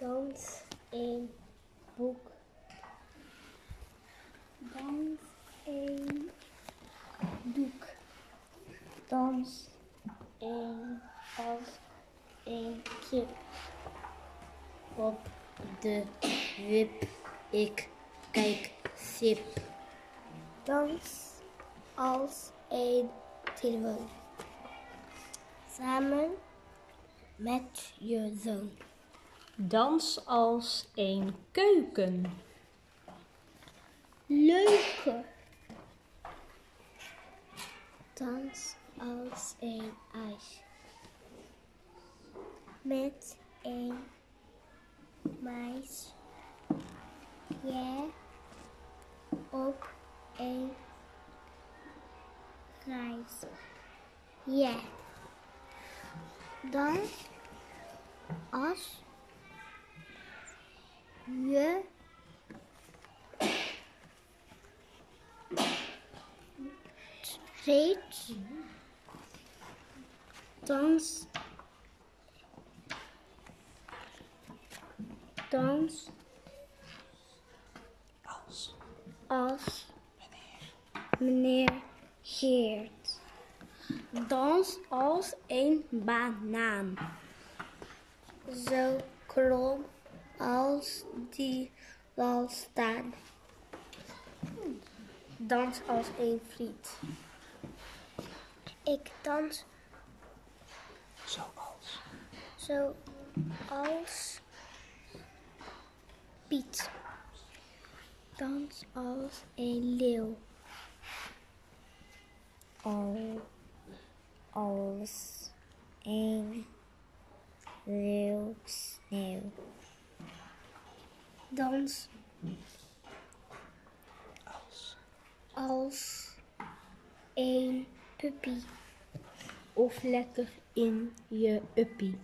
Dans een boek. Dans een doek. Dans een als een kip. Op de wip ik kijk sip. Dans als een telefoon. Samen met je zoon. Dans als een keuken. Leuke. Dans als een ijs. Met een meis. Ja. Op een reis. Ja. Dan als je reeds dans dans Als. als meneer Geert. Dans als een banaan. Zo krom als die wal staan. Dans als een friet. Ik dans Zoals. zo als Piet. Dans als een leeuw. Al, als een leeuw sneeuw. Dans Als. als een puppy. Of lekker in je uppie.